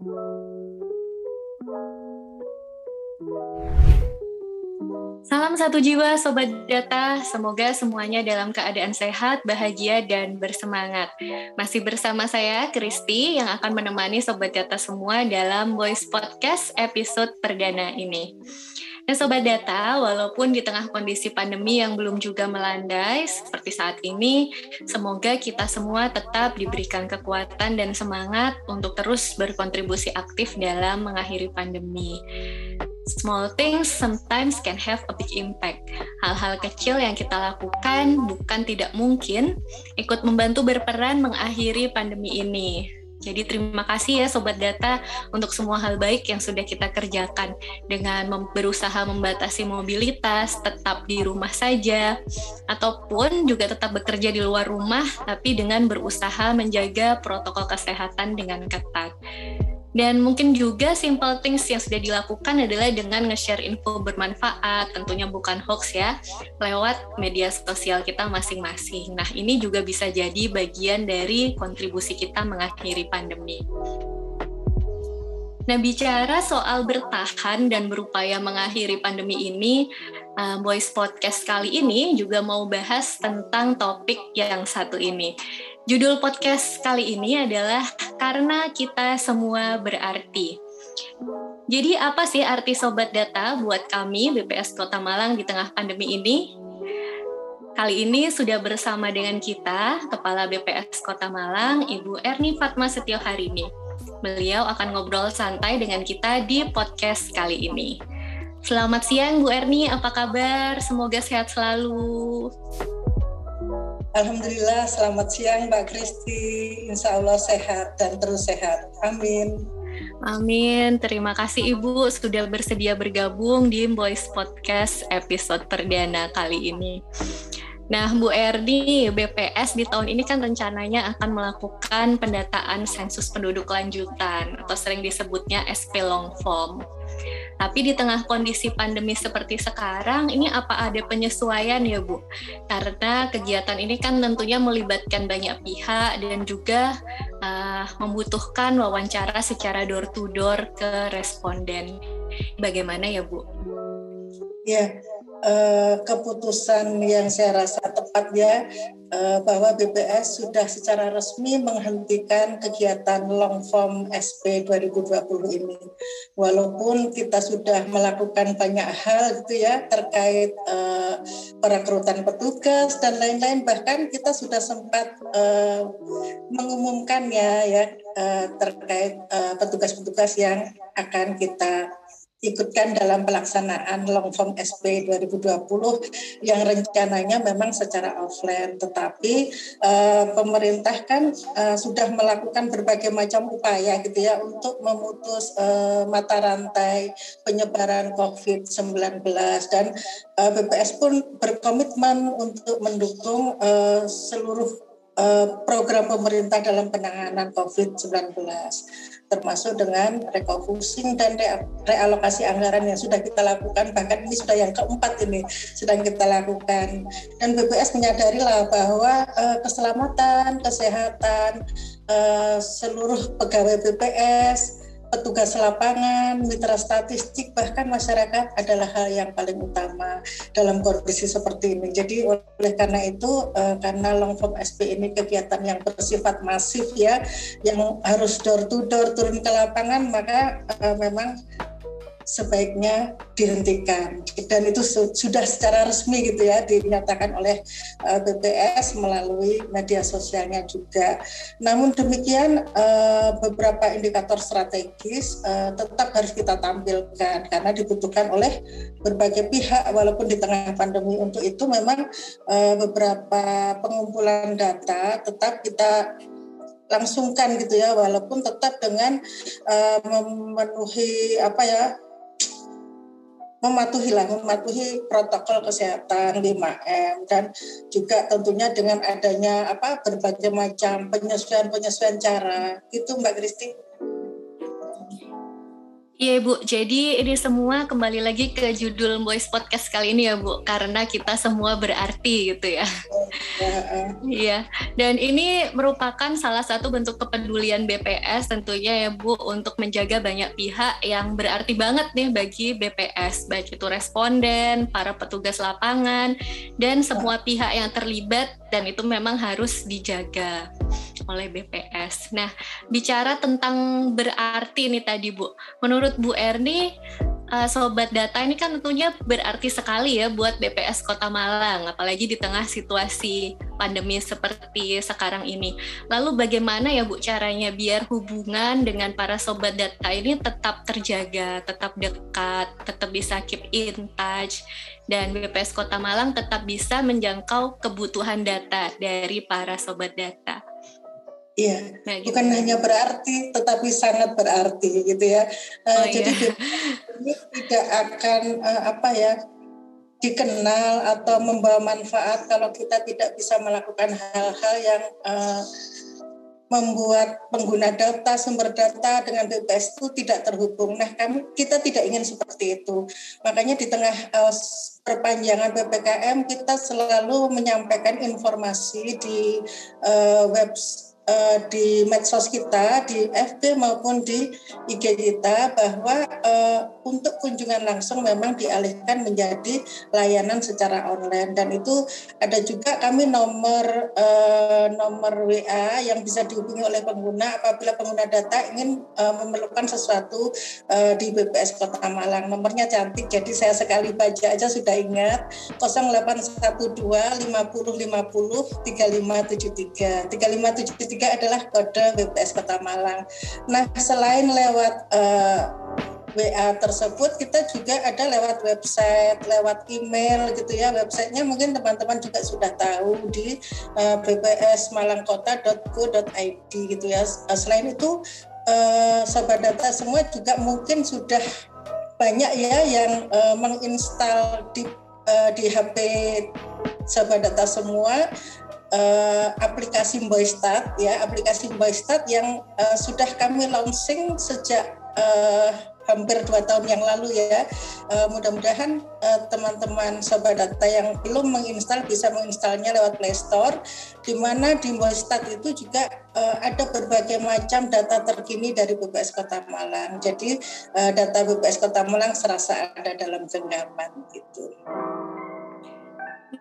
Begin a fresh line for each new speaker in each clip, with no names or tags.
Salam satu jiwa Sobat Data, semoga semuanya dalam keadaan sehat, bahagia, dan bersemangat. Masih bersama saya, Kristi, yang akan menemani Sobat Data semua dalam Voice Podcast episode perdana ini. Nah Sobat Data, walaupun di tengah kondisi pandemi yang belum juga melandai seperti saat ini, semoga kita semua tetap diberikan kekuatan dan semangat untuk terus berkontribusi aktif dalam mengakhiri pandemi. Small things sometimes can have a big impact. Hal-hal kecil yang kita lakukan bukan tidak mungkin ikut membantu berperan mengakhiri pandemi ini. Jadi terima kasih ya Sobat Data untuk semua hal baik yang sudah kita kerjakan dengan berusaha membatasi mobilitas, tetap di rumah saja, ataupun juga tetap bekerja di luar rumah tapi dengan berusaha menjaga protokol kesehatan dengan ketat. Dan mungkin juga simple things yang sudah dilakukan adalah dengan nge-share info bermanfaat, tentunya bukan hoax ya, lewat media sosial kita masing-masing. Nah, ini juga bisa jadi bagian dari kontribusi kita mengakhiri pandemi. Nah, bicara soal bertahan dan berupaya mengakhiri pandemi ini, uh, Voice Podcast kali ini juga mau bahas tentang topik yang satu ini, Judul podcast kali ini adalah Karena Kita Semua Berarti. Jadi apa sih arti Sobat Data buat kami BPS Kota Malang di tengah pandemi ini? Kali ini sudah bersama dengan kita, Kepala BPS Kota Malang, Ibu Erni Fatma Setio Harini. Beliau akan ngobrol santai dengan kita di podcast kali ini. Selamat siang Bu Erni, apa kabar? Semoga sehat selalu.
Alhamdulillah, selamat siang Mbak Kristi. Insya Allah sehat dan terus sehat. Amin.
Amin. Terima kasih Ibu sudah bersedia bergabung di Voice Podcast episode perdana kali ini. Nah, Bu Erdi, BPS di tahun ini kan rencananya akan melakukan pendataan sensus penduduk lanjutan atau sering disebutnya SP long form. Tapi di tengah kondisi pandemi seperti sekarang, ini apa ada penyesuaian ya Bu? Karena kegiatan ini kan tentunya melibatkan banyak pihak dan juga uh, membutuhkan wawancara secara door to door ke responden. Bagaimana ya Bu?
Ya, uh, keputusan yang saya rasa tepat ya uh, bahwa BPS sudah secara resmi menghentikan kegiatan long form SP 2020 ini. Walaupun kita sudah melakukan banyak hal gitu ya terkait uh, perekrutan petugas dan lain-lain bahkan kita sudah sempat uh, mengumumkan ya ya uh, terkait petugas-petugas uh, yang akan kita ikutkan dalam pelaksanaan long form SP 2020 yang rencananya memang secara offline. Tetapi uh, pemerintah kan uh, sudah melakukan berbagai macam upaya gitu ya untuk memutus uh, mata rantai penyebaran COVID-19 dan uh, BPS pun berkomitmen untuk mendukung uh, seluruh program pemerintah dalam penanganan COVID-19 termasuk dengan refocusing dan realokasi anggaran yang sudah kita lakukan. Bahkan ini sudah yang keempat ini sedang kita lakukan. Dan BPS menyadari lah bahwa uh, keselamatan kesehatan uh, seluruh pegawai BPS petugas lapangan, mitra statistik, bahkan masyarakat adalah hal yang paling utama dalam kondisi seperti ini. Jadi oleh karena itu, uh, karena long form SP ini kegiatan yang bersifat masif ya, yang harus door to door turun ke lapangan, maka uh, memang sebaiknya dihentikan dan itu sudah secara resmi gitu ya dinyatakan oleh eh, BPS melalui media sosialnya juga. Namun demikian uh, beberapa indikator strategis uh, tetap harus kita tampilkan karena dibutuhkan oleh berbagai pihak walaupun di tengah pandemi untuk itu memang beberapa pengumpulan data tetap kita langsungkan gitu ya walaupun tetap dengan uh, memenuhi apa ya mematuhi lah, mematuhi protokol kesehatan 5M dan juga tentunya dengan adanya apa berbagai macam penyesuaian-penyesuaian cara. Itu Mbak Kristi.
Iya Bu, jadi ini semua kembali lagi ke judul Voice Podcast kali ini ya Bu, karena kita semua berarti gitu ya. Iya, dan ini merupakan salah satu bentuk kepedulian BPS tentunya ya Bu untuk menjaga banyak pihak yang berarti banget nih bagi BPS, baik itu responden, para petugas lapangan, dan semua pihak yang terlibat dan itu memang harus dijaga oleh BPS. Nah, bicara tentang berarti nih tadi Bu, menurut Bu Erni, uh, sobat data ini kan tentunya berarti sekali ya buat BPS Kota Malang, apalagi di tengah situasi pandemi seperti sekarang ini. Lalu bagaimana ya Bu caranya biar hubungan dengan para sobat data ini tetap terjaga, tetap dekat, tetap bisa keep in touch, dan BPS Kota Malang tetap bisa menjangkau kebutuhan data dari para sobat data.
Iya, nah, gitu. bukan hanya berarti, tetapi sangat berarti gitu ya. Uh, oh, jadi iya. ini tidak akan uh, apa ya dikenal atau membawa manfaat kalau kita tidak bisa melakukan hal-hal yang uh, membuat pengguna data, sumber data dengan BPS itu tidak terhubung. Nah, kami kita tidak ingin seperti itu. Makanya di tengah uh, perpanjangan PPKM kita selalu menyampaikan informasi di uh, website uh, di medsos kita, di FB maupun di IG kita bahwa uh, untuk kunjungan langsung memang dialihkan menjadi layanan secara online. Dan itu ada juga kami nomor uh, nomor WA yang bisa dihubungi oleh pengguna. Apabila pengguna data ingin uh, memerlukan sesuatu uh, di BPS Kota Malang. Nomornya cantik jadi saya sekali baca aja sudah ingat. 0812 50 50 3573 3573 ketiga adalah kode BPS Kota Malang. Nah, selain lewat uh, eh, WA tersebut kita juga ada lewat website, lewat email gitu ya. Websitenya mungkin teman-teman juga sudah tahu di uh, bpsmalangkota.go.id gitu ya. Uh, selain itu uh, sobat data semua juga mungkin sudah banyak ya yang uh, menginstal di uh, di HP sobat data semua uh, aplikasi Boystat ya aplikasi Boystat yang uh, sudah kami launching sejak uh, hampir dua tahun yang lalu ya. Uh, mudah-mudahan uh, teman-teman sobat data yang belum menginstal bisa menginstalnya lewat Play Store, di mana di Boystat itu juga uh, ada berbagai macam data terkini dari BPS Kota Malang. Jadi uh, data BPS Kota Malang serasa ada dalam genggaman gitu.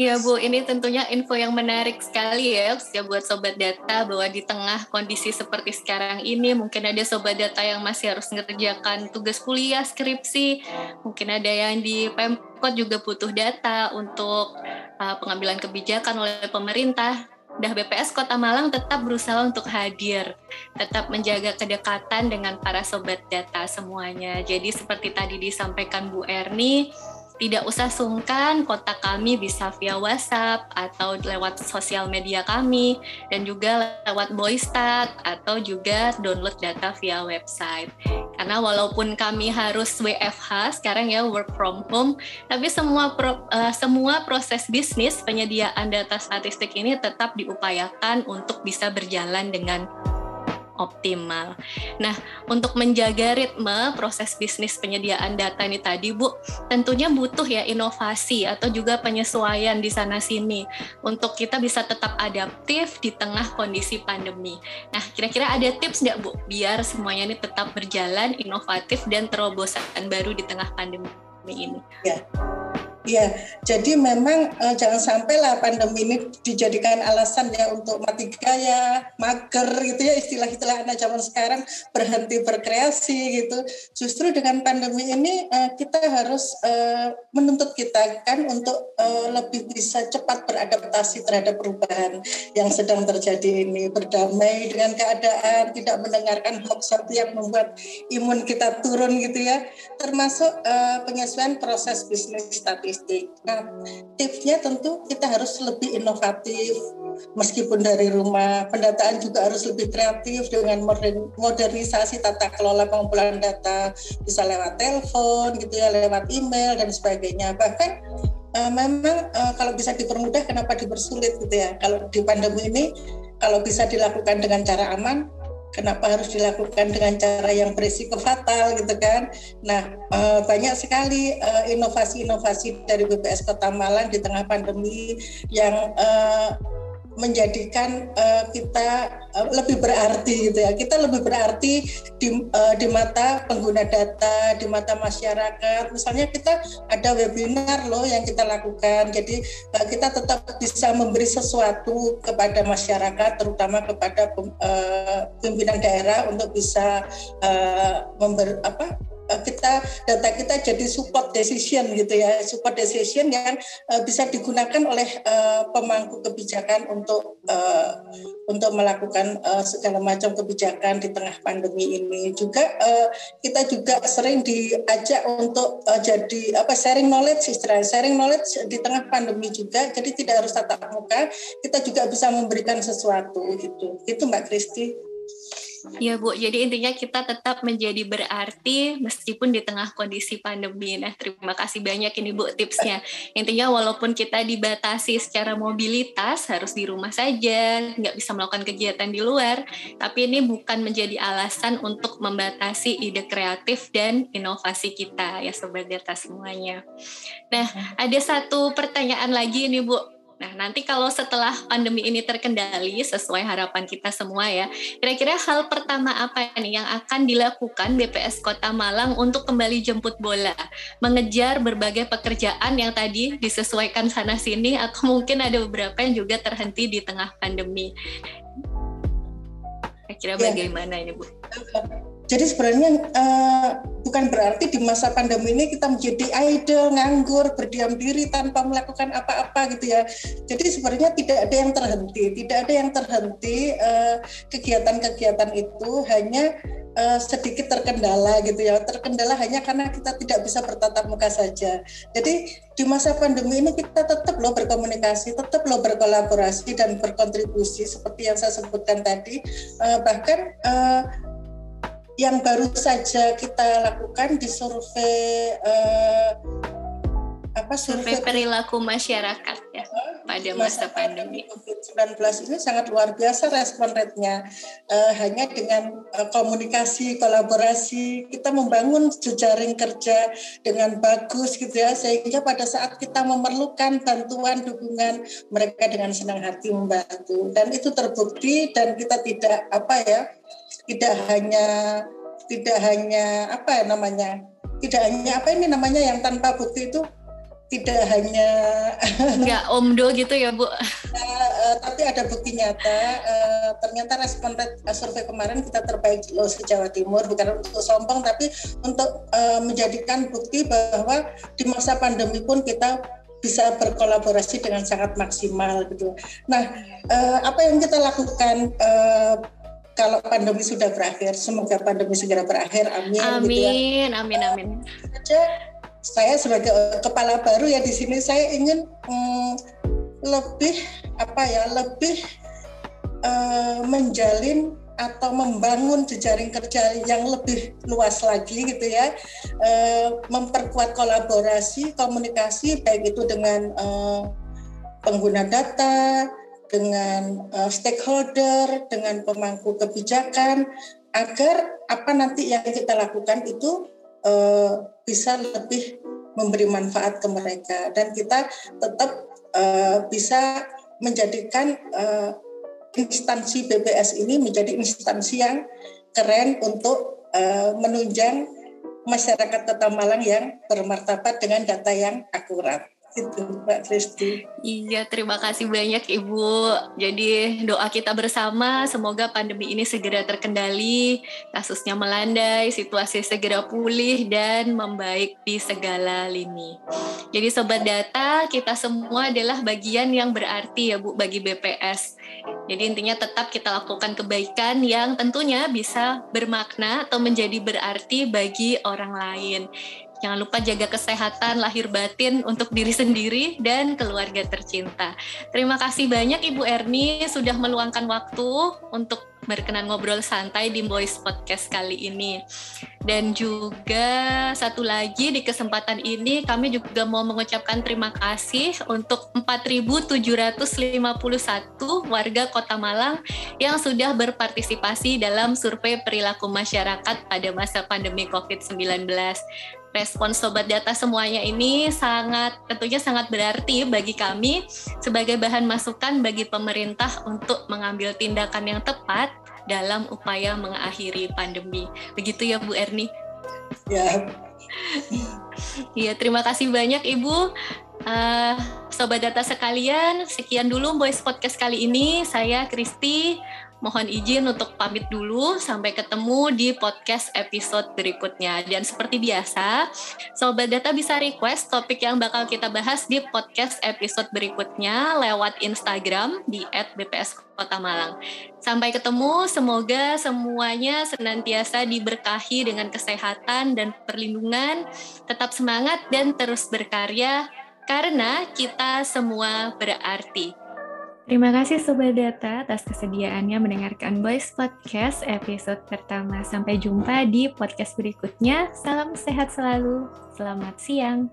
Iya Bu, ini tentunya info yang menarik sekali ya, ya buat sobat data bahwa di tengah kondisi seperti sekarang ini mungkin ada sobat data yang masih harus mengerjakan tugas kuliah, skripsi, mungkin ada yang di Pemkot juga butuh data untuk uh, pengambilan kebijakan oleh pemerintah. Dah BPS Kota Malang tetap berusaha untuk hadir, tetap menjaga kedekatan dengan para sobat data semuanya. Jadi seperti tadi disampaikan Bu Erni, tidak usah sungkan, kontak kami bisa via WhatsApp atau lewat sosial media kami dan juga lewat Boystat atau juga download data via website. Karena walaupun kami harus WFH sekarang ya work from home, tapi semua pro, uh, semua proses bisnis penyediaan data statistik ini tetap diupayakan untuk bisa berjalan dengan optimal. Nah, untuk menjaga ritme proses bisnis penyediaan data ini tadi, Bu, tentunya butuh ya inovasi atau juga penyesuaian di sana sini untuk kita bisa tetap adaptif di tengah kondisi pandemi. Nah, kira-kira ada tips nggak, Bu, biar semuanya ini tetap berjalan inovatif dan terobosan baru di tengah pandemi ini?
Ya. Ya, jadi memang uh, jangan sampailah pandemi ini dijadikan alasan ya untuk mati gaya, mager gitu ya istilah-istilah anak zaman sekarang berhenti berkreasi gitu. Justru dengan pandemi ini uh, kita harus uh, menuntut kita kan untuk uh, lebih bisa cepat beradaptasi terhadap perubahan yang sedang terjadi ini, berdamai dengan keadaan, tidak mendengarkan hoax yang membuat imun kita turun gitu ya. Termasuk uh, penyesuaian proses bisnis statis logistik. Nah, tipsnya tentu kita harus lebih inovatif meskipun dari rumah. Pendataan juga harus lebih kreatif dengan modernisasi tata kelola pengumpulan data bisa lewat telepon gitu ya, lewat email dan sebagainya. Bahkan uh, memang uh, kalau bisa dipermudah kenapa dipersulit gitu ya. Kalau di pandemi ini kalau bisa dilakukan dengan cara aman kenapa harus dilakukan dengan cara yang berisiko fatal gitu kan. Nah, uh, banyak sekali inovasi-inovasi dari BPS Kota Malang di tengah pandemi yang uh, menjadikan uh, kita uh, lebih berarti gitu ya. Kita lebih berarti di uh, di mata pengguna data, di mata masyarakat. Misalnya kita ada webinar loh yang kita lakukan. Jadi uh, kita tetap bisa memberi sesuatu kepada masyarakat terutama kepada uh, pimpinan daerah untuk bisa uh, member apa kita data kita jadi support decision gitu ya. Support decision yang uh, bisa digunakan oleh uh, pemangku kebijakan untuk uh, untuk melakukan uh, segala macam kebijakan di tengah pandemi ini. Juga uh, kita juga sering diajak untuk uh, jadi apa sharing knowledge istilahnya sharing knowledge di tengah pandemi juga. Jadi tidak harus tatap muka kita juga bisa memberikan sesuatu gitu. Itu Mbak Kristi.
Ya Bu, jadi intinya kita tetap menjadi berarti meskipun di tengah kondisi pandemi. Nah, terima kasih banyak ini Bu tipsnya. Intinya walaupun kita dibatasi secara mobilitas, harus di rumah saja, nggak bisa melakukan kegiatan di luar, tapi ini bukan menjadi alasan untuk membatasi ide kreatif dan inovasi kita ya Sobat Data semuanya. Nah, ada satu pertanyaan lagi ini Bu Nah, nanti kalau setelah pandemi ini terkendali sesuai harapan kita semua ya, kira-kira hal pertama apa nih yang akan dilakukan BPS Kota Malang untuk kembali jemput bola, mengejar berbagai pekerjaan yang tadi disesuaikan sana sini atau mungkin ada beberapa yang juga terhenti di tengah pandemi. Kira-kira ya. bagaimana ini, Bu?
Jadi sebenarnya uh, bukan berarti di masa pandemi ini kita menjadi idle, nganggur, berdiam diri tanpa melakukan apa-apa gitu ya. Jadi sebenarnya tidak ada yang terhenti, tidak ada yang terhenti uh, kegiatan-kegiatan itu hanya uh, sedikit terkendala gitu ya. Terkendala hanya karena kita tidak bisa bertatap muka saja. Jadi di masa pandemi ini kita tetap loh berkomunikasi, tetap loh berkolaborasi dan berkontribusi seperti yang saya sebutkan tadi. Uh, bahkan uh, yang baru saja kita lakukan di survei uh,
apa survei, survei perilaku masyarakat ya pada masa pandemi
COVID-19 ini sangat luar biasa respon rate-nya. Uh, hanya dengan uh, komunikasi, kolaborasi kita membangun jejaring kerja dengan bagus gitu ya sehingga pada saat kita memerlukan bantuan dukungan mereka dengan senang hati membantu dan itu terbukti dan kita tidak apa ya tidak hanya tidak hanya apa ya namanya? Tidak hanya apa ini namanya yang tanpa bukti itu? Tidak hanya
nggak omdo gitu ya bu.
Nah, uh, tapi ada bukti nyata uh, ternyata respon survei kemarin kita terbaik loh se Jawa Timur bukan untuk sombong tapi untuk uh, menjadikan bukti bahwa di masa pandemi pun kita bisa berkolaborasi dengan sangat maksimal gitu. Nah, uh, apa yang kita lakukan uh, kalau pandemi sudah berakhir, semoga pandemi segera berakhir. Amin.
Amin, gitu ya. amin, amin.
Saja saya sebagai kepala baru ya di sini saya ingin hmm, lebih apa ya, lebih uh, menjalin atau membangun jejaring kerja yang lebih luas lagi gitu ya, uh, memperkuat kolaborasi, komunikasi baik itu dengan uh, pengguna data, dengan uh, stakeholder, dengan pemangku kebijakan, agar apa nanti yang kita lakukan itu uh, bisa lebih memberi manfaat ke mereka. Dan kita tetap uh, bisa menjadikan uh, instansi BPS ini menjadi instansi yang keren untuk uh, menunjang masyarakat Kota Malang yang bermartabat dengan data yang akurat itu Mbak Kristi.
Iya, terima kasih banyak Ibu. Jadi doa kita bersama semoga pandemi ini segera terkendali, kasusnya melandai, situasi segera pulih dan membaik di segala lini. Jadi sobat data, kita semua adalah bagian yang berarti ya Bu bagi BPS. Jadi intinya tetap kita lakukan kebaikan yang tentunya bisa bermakna atau menjadi berarti bagi orang lain. Jangan lupa jaga kesehatan lahir batin untuk diri sendiri dan keluarga tercinta. Terima kasih banyak Ibu Erni sudah meluangkan waktu untuk berkenan ngobrol santai di Boys Podcast kali ini. Dan juga satu lagi di kesempatan ini kami juga mau mengucapkan terima kasih untuk 4.751 warga Kota Malang yang sudah berpartisipasi dalam survei perilaku masyarakat pada masa pandemi COVID-19 respon sobat data semuanya ini sangat tentunya sangat berarti bagi kami sebagai bahan masukan bagi pemerintah untuk mengambil tindakan yang tepat dalam upaya mengakhiri pandemi. Begitu ya Bu Erni?
Ya.
Iya, terima kasih banyak Ibu. Uh, Sobat Data sekalian, sekian dulu Voice Podcast kali ini. Saya Kristi mohon izin untuk pamit dulu sampai ketemu di podcast episode berikutnya. Dan seperti biasa, Sobat Data bisa request topik yang bakal kita bahas di podcast episode berikutnya lewat Instagram di @bps Kota Malang. Sampai ketemu, semoga semuanya senantiasa diberkahi dengan kesehatan dan perlindungan, tetap semangat dan terus berkarya karena kita semua berarti.
Terima kasih Sobat Data atas kesediaannya mendengarkan Voice Podcast episode pertama. Sampai jumpa di podcast berikutnya. Salam sehat selalu. Selamat siang.